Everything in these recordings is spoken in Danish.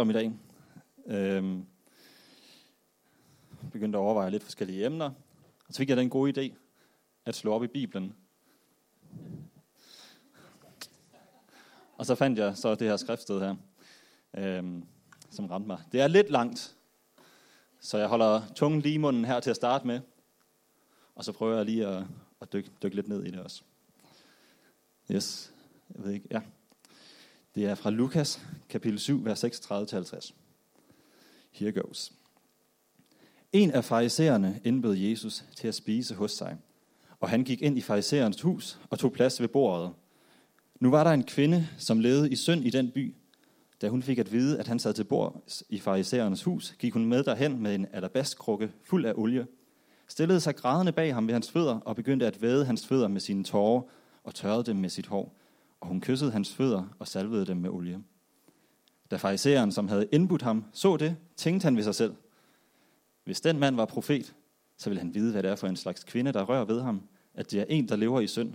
om i dag. Øhm, begyndte at overveje lidt forskellige emner. Og så fik jeg den gode idé at slå op i Bibelen. Og så fandt jeg så det her skriftsted her, øhm, som ramte mig. Det er lidt langt, så jeg holder tungen lige i munden her til at starte med. Og så prøver jeg lige at, at dykke, dykke lidt ned i det også. Yes, jeg ved ikke, ja. Det er fra Lukas, kapitel 7, vers 36-50. Here goes. En af farisæerne indbød Jesus til at spise hos sig, og han gik ind i farisæernes hus og tog plads ved bordet. Nu var der en kvinde, som levede i synd i den by. Da hun fik at vide, at han sad til bord i farisæernes hus, gik hun med derhen med en alabastkrukke fuld af olie, stillede sig grædende bag ham ved hans fødder og begyndte at væde hans fødder med sine tårer og tørrede dem med sit hår og hun kyssede hans fødder og salvede dem med olie. Da farisæeren, som havde indbudt ham, så det, tænkte han ved sig selv. Hvis den mand var profet, så ville han vide, hvad det er for en slags kvinde, der rører ved ham, at det er en, der lever i synd.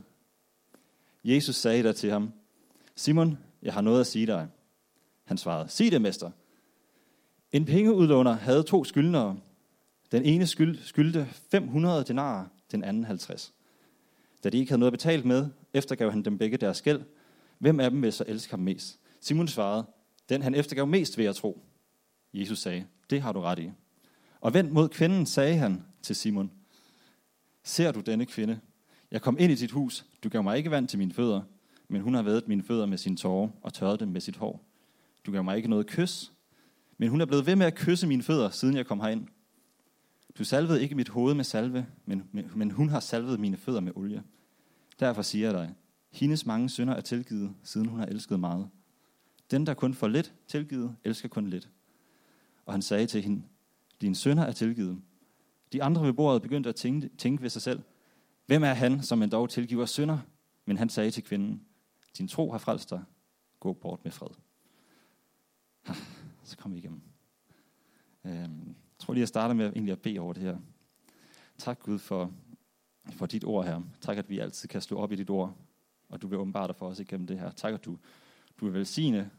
Jesus sagde der til ham, Simon, jeg har noget at sige dig. Han svarede, sig det, mester. En pengeudlåner havde to skyldnere. Den ene skyld, skyldte 500 denarer, den anden 50. Da de ikke havde noget betalt med, eftergav han dem begge deres gæld. Hvem af dem vil så elske ham mest? Simon svarede, den han eftergav mest ved at tro. Jesus sagde, det har du ret i. Og vendt mod kvinden sagde han til Simon, ser du denne kvinde? Jeg kom ind i dit hus, du gav mig ikke vand til mine fødder, men hun har været mine fødder med sine tårer og tørret dem med sit hår. Du gav mig ikke noget kys, men hun er blevet ved med at kysse mine fødder, siden jeg kom herind. Du salvede ikke mit hoved med salve, men, men hun har salvet mine fødder med olie. Derfor siger jeg dig, hendes mange synder er tilgivet, siden hun har elsket meget. Den, der kun får lidt tilgivet, elsker kun lidt. Og han sagde til hende, dine synder er tilgivet. De andre ved bordet begyndte at tænke, tænke ved sig selv, hvem er han, som en dog tilgiver synder? Men han sagde til kvinden, din tro har frelst dig. Gå bort med fred. Så kom vi igennem. Øhm, tror lige, jeg starter med egentlig at bede over det her. Tak Gud for for dit ord her. Tak, at vi altid kan slå op i dit ord, og du vil åbenbare dig for os igennem det her. Tak, at du, du vil velsigne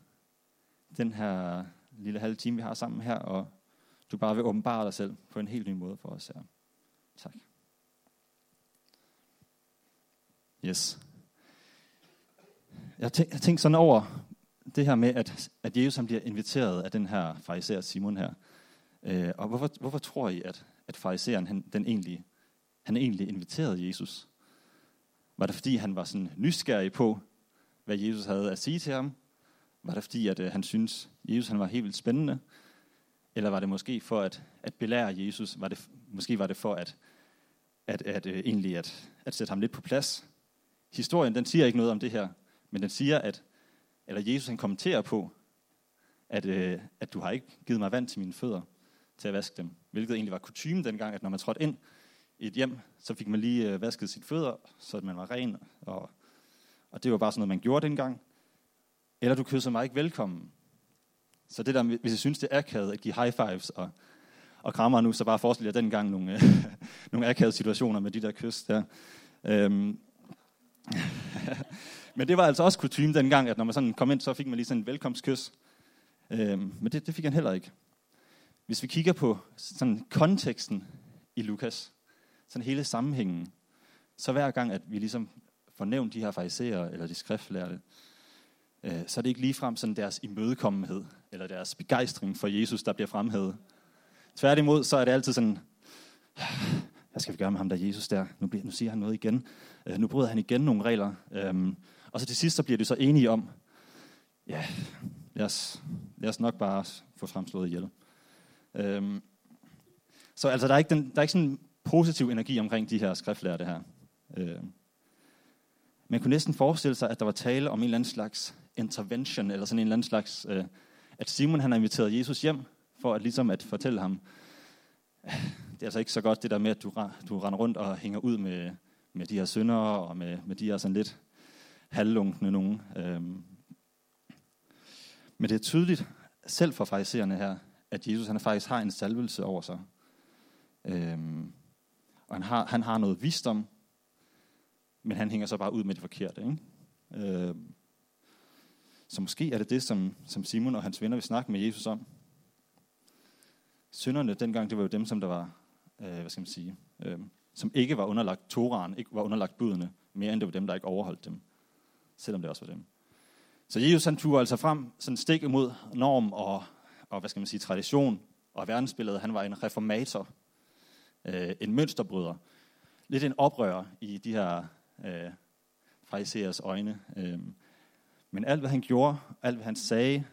den her lille halve time, vi har sammen her, og du bare vil åbenbare dig selv på en helt ny måde for os her. Tak. Yes. Jeg tænker tænkt sådan over det her med, at, at Jesus han bliver inviteret af den her fariser Simon her. Øh, og hvorfor, hvorfor tror I, at, at fariseren den egentlig han egentlig inviterede Jesus? Var det fordi, han var sådan nysgerrig på, hvad Jesus havde at sige til ham? Var det fordi, at øh, han synes Jesus han var helt vildt spændende? Eller var det måske for at, at belære Jesus? Var det, måske var det for at, at, at, at, øh, egentlig at, at sætte ham lidt på plads? Historien den siger ikke noget om det her, men den siger, at eller Jesus han kommenterer på, at, øh, at du har ikke givet mig vand til mine fødder til at vaske dem. Hvilket egentlig var kutume dengang, at når man trådte ind i et hjem, så fik man lige øh, vasket sit fødder, så man var ren, og, og det var bare sådan noget, man gjorde dengang. Eller du kysser mig ikke velkommen. Så det der, hvis jeg synes, det er akavet at give high fives og, og krammer nu, så bare forestil jer dengang nogle, øh, nogle akavede situationer med de der kys der. Øhm. men det var altså også kutume dengang, at når man sådan kom ind, så fik man lige sådan en velkomstkys. Øhm, men det, det fik han heller ikke. Hvis vi kigger på sådan konteksten i Lukas, sådan hele sammenhængen. Så hver gang, at vi ligesom får nævnt de her fariserer eller de skriftlærte, øh, så er det ikke ligefrem sådan deres imødekommenhed eller deres begejstring for Jesus, der bliver fremhævet. Tværtimod, så er det altid sådan, hvad skal vi gøre med ham der Jesus der? Nu, bliver, nu siger han noget igen. Øh, nu bryder han igen nogle regler. Øhm, og så til sidst, så bliver de så enige om, ja, lad os, lad os nok bare få fremslået ihjel. Øhm, så altså, der er ikke, den, der er ikke sådan positiv energi omkring de her skriftlærte her. Øhm, Man kunne næsten forestille sig, at der var tale om en eller anden slags intervention, eller sådan en eller anden slags, øh, at Simon han har inviteret Jesus hjem, for at ligesom at fortælle ham, det er altså ikke så godt det der med, at du, du render rundt og hænger ud med, med de her syndere, og med, med de her sådan lidt halvlunkne nogen. Øhm. Men det er tydeligt, selv for fraisererne her, at Jesus han faktisk har en salvelse over sig. Øhm. Og han har, han har noget visdom, men han hænger så bare ud med det forkerte. Ikke? Øhm, Så måske er det det, som, som Simon og hans venner vil snakke med Jesus om. Synderne dengang, det var jo dem, som der var, øh, hvad skal man sige, øh, som ikke var underlagt Toraen, ikke var underlagt budene, mere end det var dem, der ikke overholdt dem, selvom det også var dem. Så Jesus han turde altså frem, sådan stik imod norm og, og hvad skal man sige, tradition og verdensbilledet. Han var en reformator, øh, en mønsterbryder, lidt en oprører i de her øh, fraiseres øjne. Øh, men alt, hvad han gjorde, alt, hvad han sagde,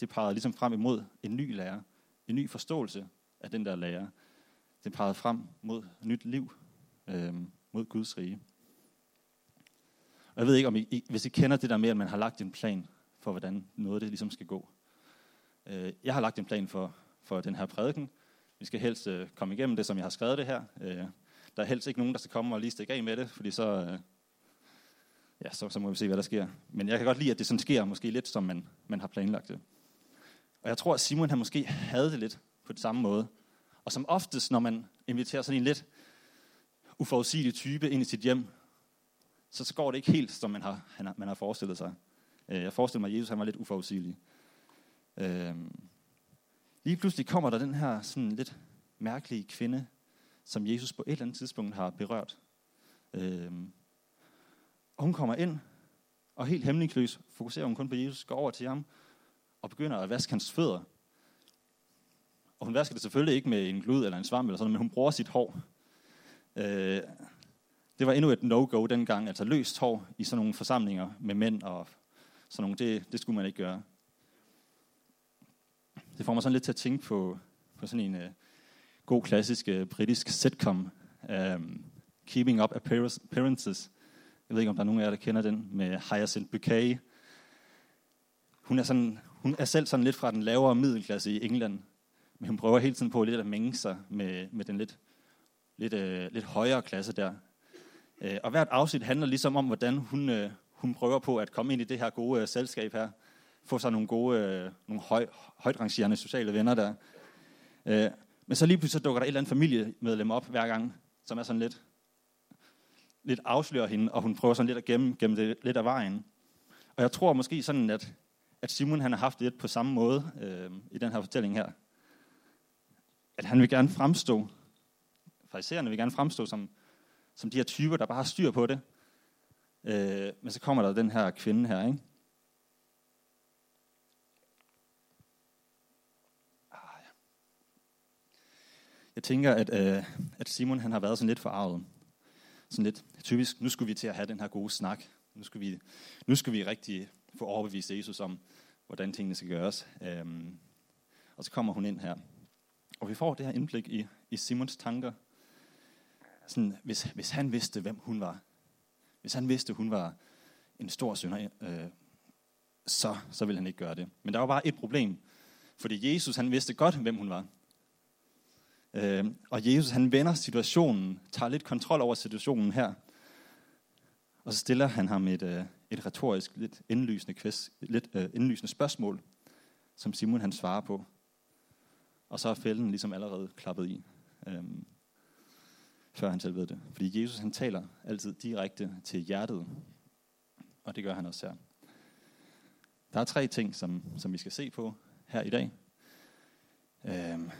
det pegede ligesom frem imod en ny lære, en ny forståelse af den der lære. Det pegede frem mod nyt liv, øh, mod Guds rige. Og jeg ved ikke, om I, hvis I kender det der med, at man har lagt en plan for, hvordan noget det ligesom skal gå. Øh, jeg har lagt en plan for, for den her prædiken. Vi skal helst øh, komme igennem det, som jeg har skrevet det her. Øh, der er helst ikke nogen, der skal komme og lige stikke af med det, fordi så, øh, ja, så, så må vi se, hvad der sker. Men jeg kan godt lide, at det sådan sker, måske lidt som man, man har planlagt det. Og jeg tror, at Simon han måske havde det lidt på den samme måde. Og som oftest, når man inviterer sådan en lidt uforudsigelig type ind i sit hjem, så, så går det ikke helt, som man har, han har, man har forestillet sig. Øh, jeg forestiller mig, at Jesus han var lidt uforudsigelig. Øh, lige pludselig kommer der den her sådan lidt mærkelige kvinde, som Jesus på et eller andet tidspunkt har berørt. Øh, og hun kommer ind, og helt hemmeligkløs fokuserer hun kun på Jesus, går over til ham, og begynder at vaske hans fødder. Og hun vasker det selvfølgelig ikke med en glud eller en svamp eller sådan, men hun bruger sit hår. Øh, det var endnu et no-go dengang, altså løst hår i sådan nogle forsamlinger med mænd og sådan nogle, det, det skulle man ikke gøre. Det får mig sådan lidt til at tænke på, på sådan en uh, god klassisk uh, britisk sitcom, um, Keeping Up Appearances. Jeg ved ikke, om der er nogen af jer, der kender den, med Hyacinth Bouquet. Hun er, sådan, hun er selv sådan lidt fra den lavere middelklasse i England, men hun prøver hele tiden på lidt at mænge sig med, med den lidt, lidt, uh, lidt højere klasse der. Uh, og hvert afsnit handler ligesom om, hvordan hun, uh, hun prøver på at komme ind i det her gode uh, selskab her. Få sig nogle gode, øh, nogle høj, højt rangerende sociale venner der. Øh, men så lige pludselig så dukker der et eller andet familiemedlem op hver gang, som er sådan lidt, lidt afslører hende, og hun prøver sådan lidt at gemme, gemme det lidt af vejen. Og jeg tror måske sådan, at, at Simon han har haft det lidt på samme måde øh, i den her fortælling her. At han vil gerne fremstå, fariserne vil gerne fremstå som, som de her typer, der bare har styr på det. Øh, men så kommer der den her kvinde her, ikke? Jeg tænker, at, øh, at Simon han har været sådan lidt forarvet. Sådan lidt typisk, nu skulle vi til at have den her gode snak. Nu skal vi, nu skal vi rigtig få overbevist Jesus om, hvordan tingene skal gøres. Øhm, og så kommer hun ind her. Og vi får det her indblik i, i Simons tanker. Sådan, hvis, hvis han vidste, hvem hun var, hvis han vidste, hun var en stor synder, øh, så, så ville han ikke gøre det. Men der var bare et problem. Fordi Jesus, han vidste godt, hvem hun var. Øh, og Jesus, han vender situationen, tager lidt kontrol over situationen her. Og så stiller han ham et, øh, et retorisk, lidt indlysende, quiz, lidt øh, indlysende spørgsmål, som Simon han svarer på. Og så er fælden ligesom allerede klappet i. Øh, før han selv ved det. Fordi Jesus han taler altid direkte til hjertet, og det gør han også her. Der er tre ting, som, som vi skal se på her i dag. Øhm,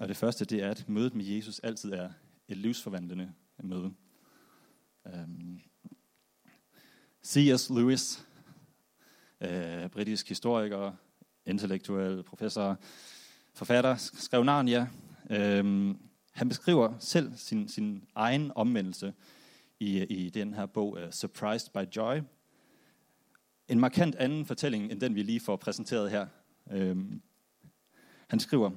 og det første, det er, at mødet med Jesus altid er et livsforvandlende møde. Øhm, um, C.S. Lewis, øh, britisk historiker, intellektuel professor, forfatter, skrev Narnia. Øhm, han beskriver selv sin, sin egen omvendelse i, i den her bog, uh, Surprised by Joy. En markant anden fortælling, end den vi lige får præsenteret her. Um, han skriver,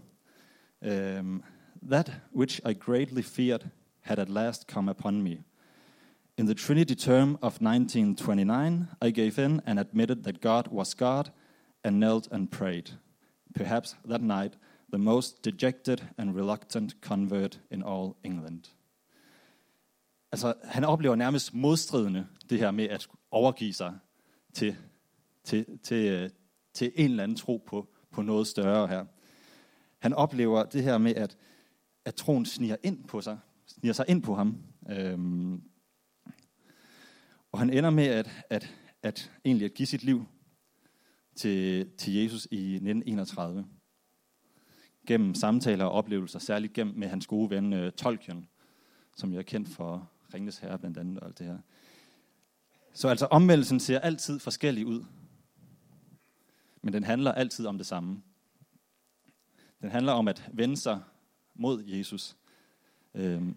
um, That which I greatly feared had at last come upon me. In the Trinity term of 1929, I gave in and admitted that God was God and knelt and prayed. Perhaps that night the most dejected and reluctant convert in all England. Altså, han oplever nærmest modstridende det her med at overgive sig til, til, til, til en eller anden tro på, på noget større her. Han oplever det her med, at, at troen sniger ind på sig, sniger sig ind på ham. Øhm, og han ender med at, at, at egentlig at give sit liv til, til Jesus i 1931. Gennem samtaler og oplevelser, særligt gennem med hans gode ven øh, Tolkien, som jeg er kendt for Ringnes Herre blandt andet og alt det her. Så altså omvendelsen ser altid forskellig ud. Men den handler altid om det samme. Den handler om at vende sig mod Jesus. Øhm,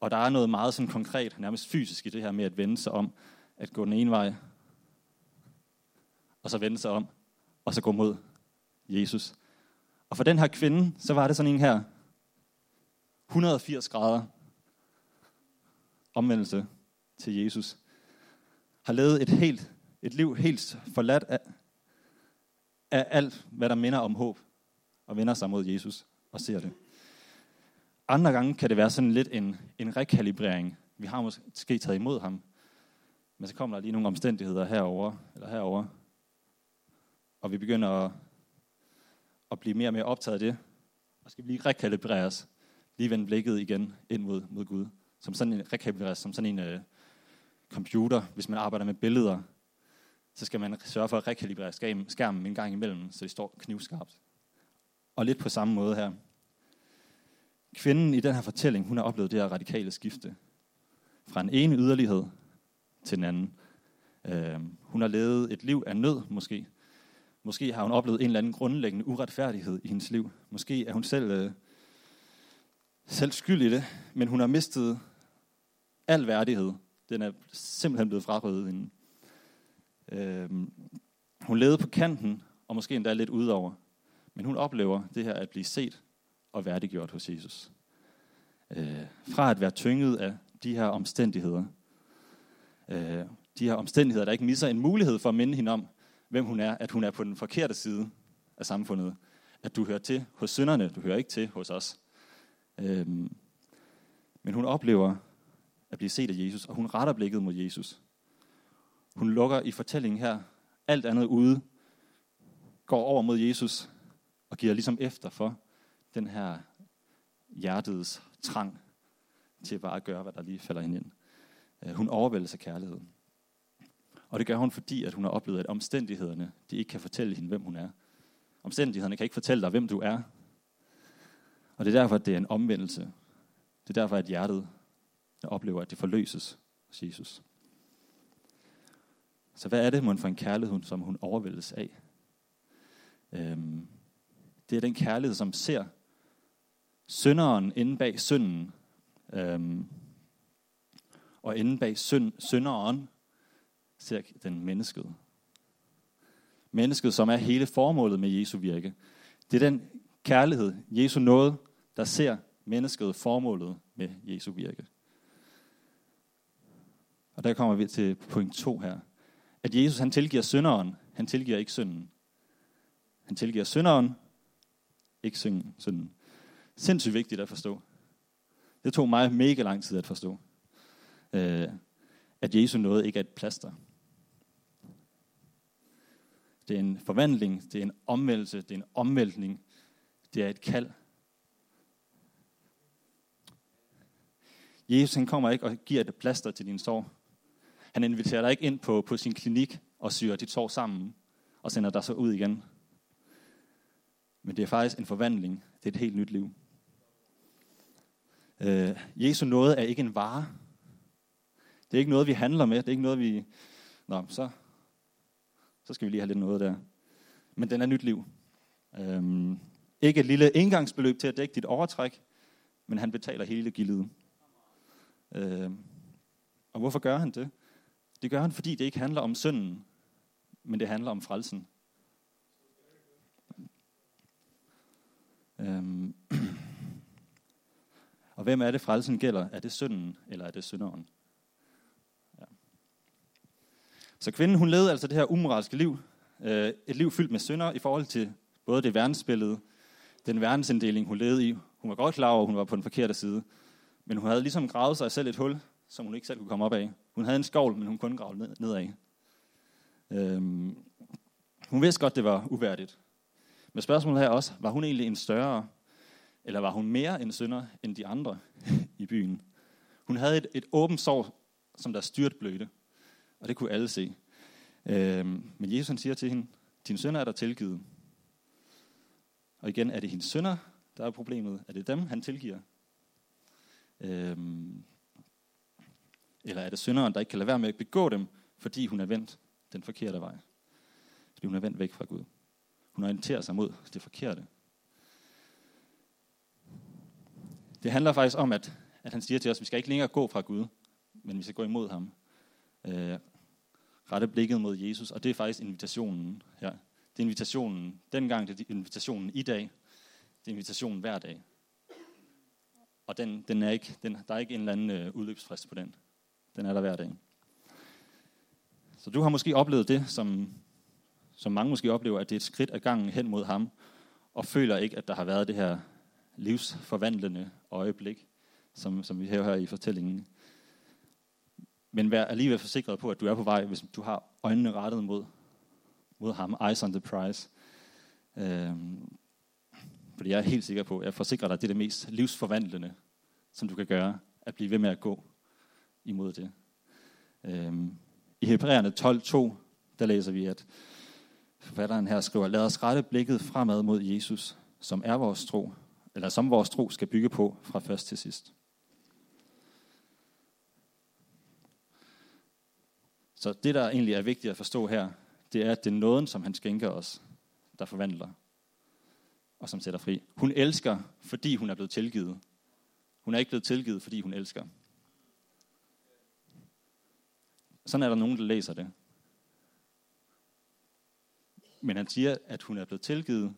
og der er noget meget sådan konkret, nærmest fysisk i det her med at vende sig om, at gå den ene vej, og så vende sig om, og så gå mod Jesus. Og for den her kvinde, så var det sådan en her 180 grader omvendelse til Jesus. Har levet et, helt, et liv helt forladt af, af alt, hvad der minder om håb, og vender sig mod Jesus og ser det. Andre gange kan det være sådan lidt en, en rekalibrering. Vi har måske taget imod ham, men så kommer der lige nogle omstændigheder herover eller herover, og vi begynder at, at blive mere og mere optaget af det, og skal lige rekalibreres, lige vende blikket igen ind mod, mod Gud, som sådan en rekalibreres, som sådan en uh, computer, hvis man arbejder med billeder, så skal man sørge for at rekalibrere skærmen en gang imellem, så det står knivskarpt. Og lidt på samme måde her. Kvinden i den her fortælling, hun har oplevet det her radikale skifte. Fra en ene yderlighed til den anden. Øh, hun har levet et liv af nød, måske. Måske har hun oplevet en eller anden grundlæggende uretfærdighed i hendes liv. Måske er hun selv, øh, selv skyld i det, men hun har mistet al værdighed. Den er simpelthen blevet frarøvet hende. Øh, hun levede på kanten, og måske endda lidt udover. Men hun oplever det her at blive set og værdiggjort hos Jesus. Øh, fra at være tynget af de her omstændigheder. Øh, de her omstændigheder, der ikke misser en mulighed for at minde hende om, hvem hun er, at hun er på den forkerte side af samfundet. At du hører til hos synderne, du hører ikke til hos os. Øh, men hun oplever at blive set af Jesus, og hun retter blikket mod Jesus. Hun lukker i fortællingen her alt andet ude, går over mod Jesus og giver ligesom efter for den her hjertets trang til bare at gøre, hvad der lige falder hende ind. Øh, hun overvældes af kærlighed. Og det gør hun, fordi at hun har oplevet, at omstændighederne de ikke kan fortælle hende, hvem hun er. Omstændighederne kan ikke fortælle dig, hvem du er. Og det er derfor, at det er en omvendelse. Det er derfor, at hjertet oplever, at det forløses hos Jesus. Så hvad er det mon for en kærlighed, som hun overvældes af? Øhm, det er den kærlighed, som ser synderen inde bag synden. Øhm, og inde bag synd, synderen ser den mennesket. Mennesket, som er hele formålet med Jesu virke. Det er den kærlighed, Jesu nåde, der ser mennesket formålet med Jesu virke. Og der kommer vi til point 2 her. At Jesus han tilgiver synderen, han tilgiver ikke synden. Han tilgiver synderen, ikke synden. Sindssygt vigtigt at forstå. Det tog mig mega lang tid at forstå. Øh, at Jesu noget ikke er et plaster. Det er en forvandling, det er en omvendelse, det er en omvæltning, det er et kald. Jesus han kommer ikke og giver et plaster til din sår. Han inviterer dig ikke ind på, på sin klinik og syr dit sår sammen og sender dig så ud igen. Men det er faktisk en forvandling. Det er et helt nyt liv. Øh, Jesu nåde er ikke en vare. Det er ikke noget, vi handler med. Det er ikke noget, vi... Nå, så, så skal vi lige have lidt noget der. Men den er nyt liv. Øhm, ikke et lille indgangsbeløb til at dække dit overtræk, men han betaler hele gildet. Øhm, og hvorfor gør han det? Det gør han, fordi det ikke handler om synden, men det handler om frelsen. Øhm. Og hvem er det, frelsen gælder? Er det synden, eller er det synderen? Ja. Så kvinden, hun levede altså det her umoralske liv. Øh, et liv fyldt med synder i forhold til både det verdensbillede, den verdensinddeling, hun levede i. Hun var godt klar over, at hun var på den forkerte side. Men hun havde ligesom gravet sig selv et hul, som hun ikke selv kunne komme op af. Hun havde en skovl, men hun kunne grave ned, nedad. Øhm, hun vidste godt, det var uværdigt. Men spørgsmålet her også, var hun egentlig en større, eller var hun mere en synder end de andre i byen? Hun havde et, et åbent sår, som der styrt blødte, og det kunne alle se. Øhm, men Jesus han siger til hende, Din sønner er der tilgivet. Og igen, er det hendes sønner, der er problemet? Er det dem, han tilgiver? Øhm, eller er det synderen, der ikke kan lade være med at begå dem, fordi hun er vendt den forkerte vej? Fordi hun er vendt væk fra Gud. Hun orienterer sig mod det forkerte. Det handler faktisk om, at, at han siger til os, at vi skal ikke længere gå fra Gud, men vi skal gå imod ham. Øh, rette blikket mod Jesus, og det er faktisk invitationen her. Det er invitationen dengang, det er invitationen i dag, det er invitationen hver dag. Og den, den er ikke, den, der er ikke en eller anden øh, udløbsfrist på den. Den er der hver dag. Så du har måske oplevet det, som, som mange måske oplever, at det er et skridt ad gangen hen mod ham, og føler ikke, at der har været det her livsforvandlende øjeblik, som, som vi hæver her i fortællingen. Men vær alligevel forsikret på, at du er på vej, hvis du har øjnene rettet mod, mod ham. Eyes on the prize. Øhm, fordi jeg er helt sikker på, at jeg forsikrer dig, at det er det mest livsforvandlende, som du kan gøre, at blive ved med at gå imod det. Øhm, I Hebræerne 12.2, der læser vi, at forfatteren her skriver, lad os rette blikket fremad mod Jesus, som er vores tro, eller som vores tro skal bygge på fra først til sidst. Så det, der egentlig er vigtigt at forstå her, det er, at det er nåden, som han skænker os, der forvandler og som sætter fri. Hun elsker, fordi hun er blevet tilgivet. Hun er ikke blevet tilgivet, fordi hun elsker. Sådan er der nogen, der læser det. Men han siger, at hun er blevet tilgivet,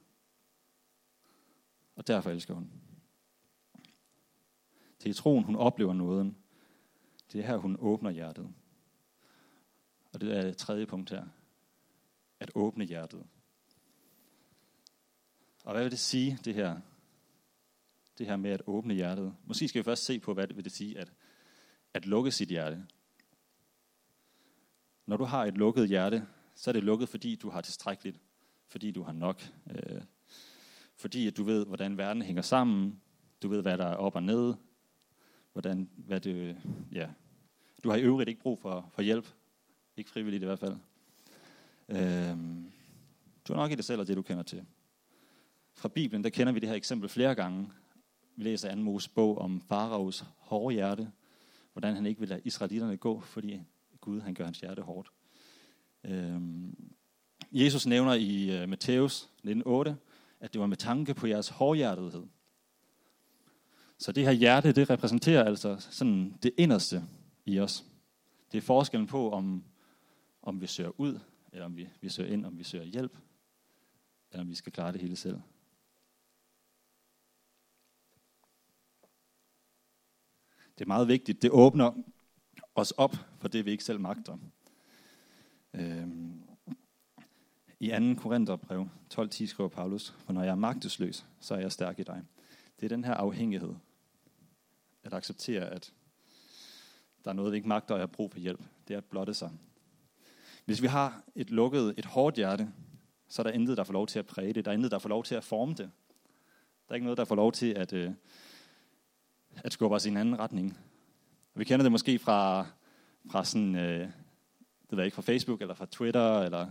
og derfor elsker hun. Det er i troen, hun oplever nåden. Det er her, hun åbner hjertet. Og det er det tredje punkt her. At åbne hjertet. Og hvad vil det sige, det her? Det her med at åbne hjertet. Måske skal vi først se på, hvad det vil det sige at, at lukke sit hjerte. Når du har et lukket hjerte, så er det lukket, fordi du har tilstrækkeligt. Fordi du har nok. Øh, fordi at du ved, hvordan verden hænger sammen. Du ved, hvad der er op og ned. Hvordan, hvad det, ja. Du har i øvrigt ikke brug for, for hjælp. Ikke frivilligt i hvert fald. Øh, du har nok i det selv og det, du kender til. Fra Bibelen, der kender vi det her eksempel flere gange. Vi læser anden Moses bog om faraos hårde hjerte. Hvordan han ikke vil lade israelitterne gå, fordi Gud han gør hans hjerte hårdt. Øhm, Jesus nævner i øh, Matthæus 19:8, at det var med tanke på jeres hårdhjertethed. Så det her hjerte, det repræsenterer altså sådan det inderste i os. Det er forskellen på, om, om vi søger ud, eller om vi, vi søger ind, om vi søger hjælp, eller om vi skal klare det hele selv. Det er meget vigtigt. Det åbner os op for det, vi ikke selv magter. Øhm, I 2. Korintherbrev 12.10 skriver Paulus, for når jeg er magtesløs, så er jeg stærk i dig. Det er den her afhængighed. At acceptere, at der er noget, vi ikke magter, og jeg har brug for hjælp. Det er at blotte sig. Hvis vi har et lukket, et hårdt hjerte, så er der intet, der får lov til at præge det. Der er intet, der får lov til at forme det. Der er ikke noget, der får lov til at, øh, at skubbe os i en anden retning. Vi kender det måske fra, fra sådan, øh, det ved ikke, fra Facebook eller fra Twitter, eller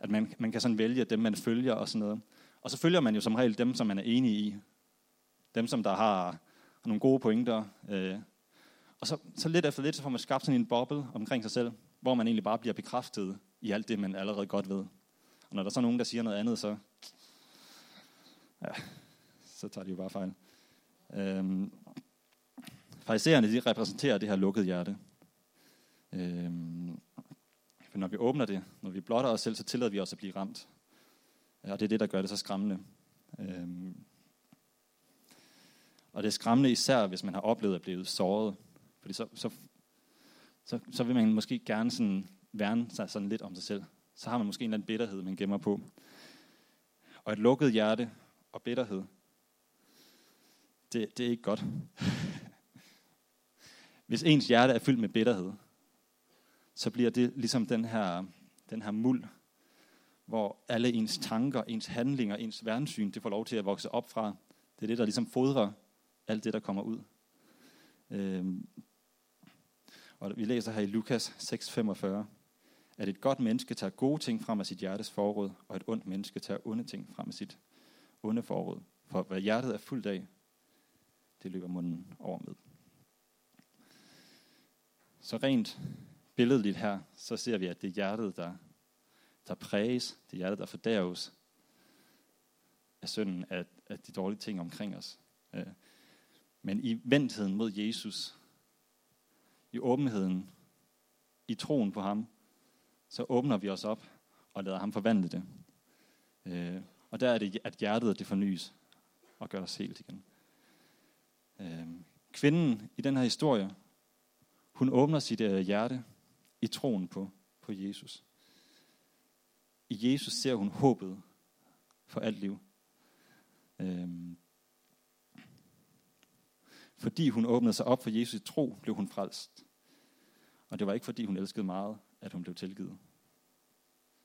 at man, man kan sådan vælge dem, man følger og sådan noget. Og så følger man jo som regel dem, som man er enig i. Dem, som der har, har nogle gode pointer. Øh. Og så, så lidt efter lidt, så får man skabt sådan en boble omkring sig selv, hvor man egentlig bare bliver bekræftet i alt det, man allerede godt ved. Og når der så er nogen, der siger noget andet, så, ja, så tager de jo bare fejl. Øhm, Farisererne, de repræsenterer det her lukkede hjerte. Øhm, for når vi åbner det, når vi blotter os selv, så tillader vi os at blive ramt. Og det er det, der gør det så skræmmende. Øhm, og det er skræmmende især, hvis man har oplevet at blive såret. Fordi så, så, så, så vil man måske gerne sådan værne sig sådan lidt om sig selv. Så har man måske en eller anden bitterhed, man gemmer på. Og et lukket hjerte og bitterhed, det, det er ikke godt. Hvis ens hjerte er fyldt med bitterhed, så bliver det ligesom den her, den her muld, hvor alle ens tanker, ens handlinger, ens verdenssyn, det får lov til at vokse op fra. Det er det, der ligesom fodrer alt det, der kommer ud. Øhm, og vi læser her i Lukas 6:45, at et godt menneske tager gode ting frem af sit hjertes forråd, og et ondt menneske tager onde ting frem af sit onde forråd. For hvad hjertet er fuldt af, det løber munden over med. Så rent billedligt her, så ser vi, at det er hjertet, der, der præges, det er hjertet, der fordærves af synden af, af de dårlige ting omkring os. Øh, men i vendtheden mod Jesus, i åbenheden, i troen på ham, så åbner vi os op og lader ham forvandle det. Øh, og der er det, at hjertet det fornyes og gør os helt igen. Øh, kvinden i den her historie, hun åbner sit øh, hjerte i troen på, på Jesus. I Jesus ser hun håbet for alt liv. Øhm, fordi hun åbnede sig op for Jesus tro, blev hun frelst. Og det var ikke fordi hun elskede meget, at hun blev tilgivet.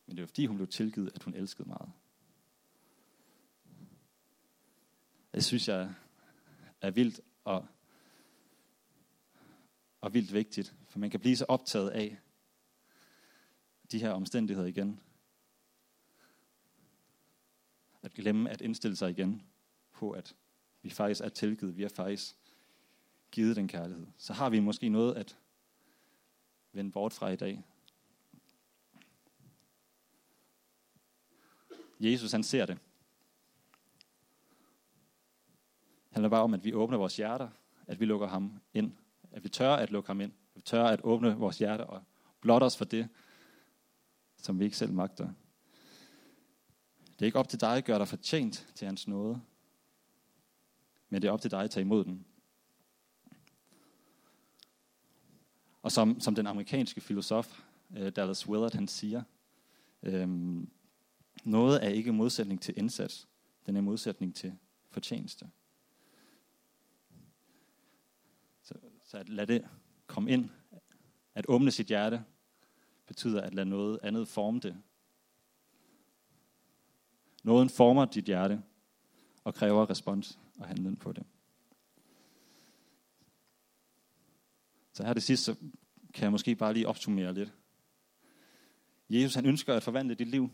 Men det var fordi hun blev tilgivet, at hun elskede meget. Det synes jeg er vildt og, og vildt vigtigt, for man kan blive så optaget af de her omstændigheder igen, at glemme at indstille sig igen på, at vi faktisk er tilgivet, vi er faktisk givet den kærlighed. Så har vi måske noget at vende bort fra i dag. Jesus han ser det. Det handler bare om, at vi åbner vores hjerter, at vi lukker ham ind. At vi tør at lukke ham ind. At vi tør at åbne vores hjerte og blotte os for det, som vi ikke selv magter. Det er ikke op til dig at gøre dig fortjent til hans nåde, men det er op til dig at tage imod den. Og som, som den amerikanske filosof øh, Dallas Willard han siger, øhm, noget er ikke modsætning til indsats, den er modsætning til fortjeneste. Så, så at lade det komme ind, at åbne sit hjerte, betyder at lade noget andet forme det. Noget former dit hjerte og kræver respons og handling på det. Så her det sidste, så kan jeg måske bare lige opsummere lidt. Jesus han ønsker at forvandle dit liv.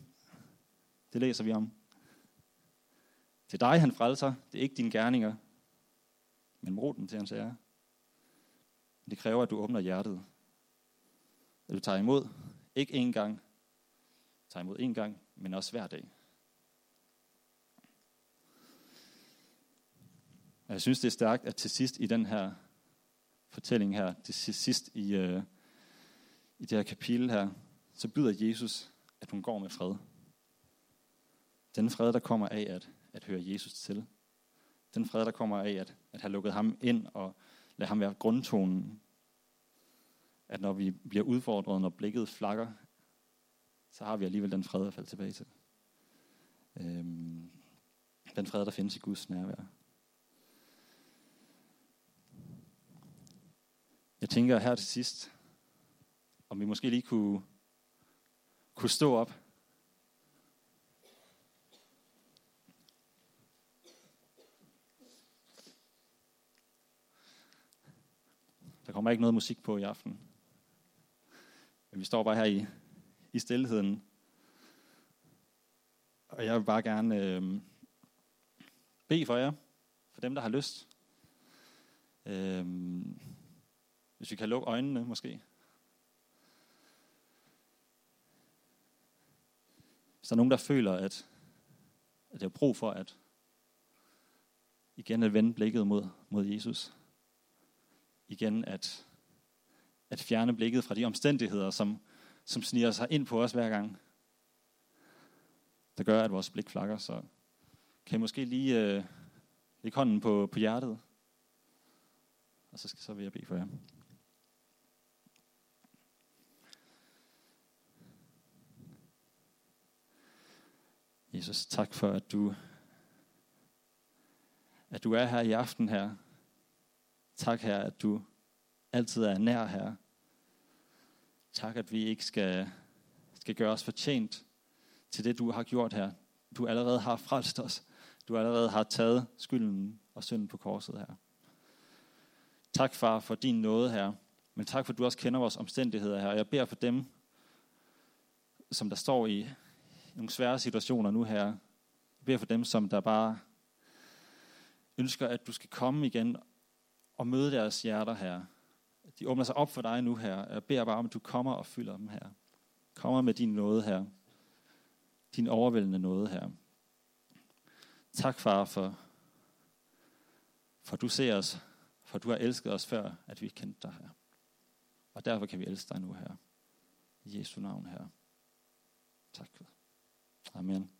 Det læser vi om. Til dig han frelser, det er ikke dine gerninger, men brug dem til hans ære. Det kræver, at du åbner hjertet. At du tager imod, ikke én gang, tager imod én gang, men også hver dag. Og jeg synes, det er stærkt, at til sidst i den her fortælling her, til sidst i, øh, i det her kapitel her, så byder Jesus, at hun går med fred. Den fred, der kommer af at, at høre Jesus til. Den fred, der kommer af at, at have lukket ham ind og lade ham være grundtonen. At når vi bliver udfordret, når blikket flakker, så har vi alligevel den fred at falde tilbage til. Øhm, den fred, der findes i Guds nærvær. Jeg tænker her til sidst, om vi måske lige kunne, kunne stå op. Der kommer ikke noget musik på i aften. Men vi står bare her i, i stillheden. Og jeg vil bare gerne øh, bede for jer, for dem, der har lyst. Øh, hvis vi kan lukke øjnene måske. Hvis der er nogen, der føler, at, at det er brug for at igen at vende blikket mod, mod Jesus. Igen at, at fjerne blikket fra de omstændigheder, som, som sniger sig ind på os hver gang. Der gør, at vores blik flakker. Så kan I måske lige øh, lægge hånden på, på hjertet. Og så, skal, så vil jeg bede for jer. Jesus, tak for, at du, at du er her i aften her. Tak her, at du altid er nær her. Tak, at vi ikke skal, skal gøre os fortjent til det, du har gjort her. Du allerede har frelst os. Du allerede har taget skylden og synden på korset her. Tak, far, for din nåde her. Men tak, for du også kender vores omstændigheder her. Jeg beder for dem, som der står i nogle svære situationer nu her. Jeg beder for dem, som der bare ønsker, at du skal komme igen og møde deres hjerter her. De åbner sig op for dig nu her. Jeg beder bare om, at du kommer og fylder dem her. Kommer med din nåde her. Din overvældende nåde her. Tak, far, for, for du ser os, for du har elsket os før, at vi kendte dig her. Og derfor kan vi elske dig nu her. I Jesu navn her. Tak Gud. Amen.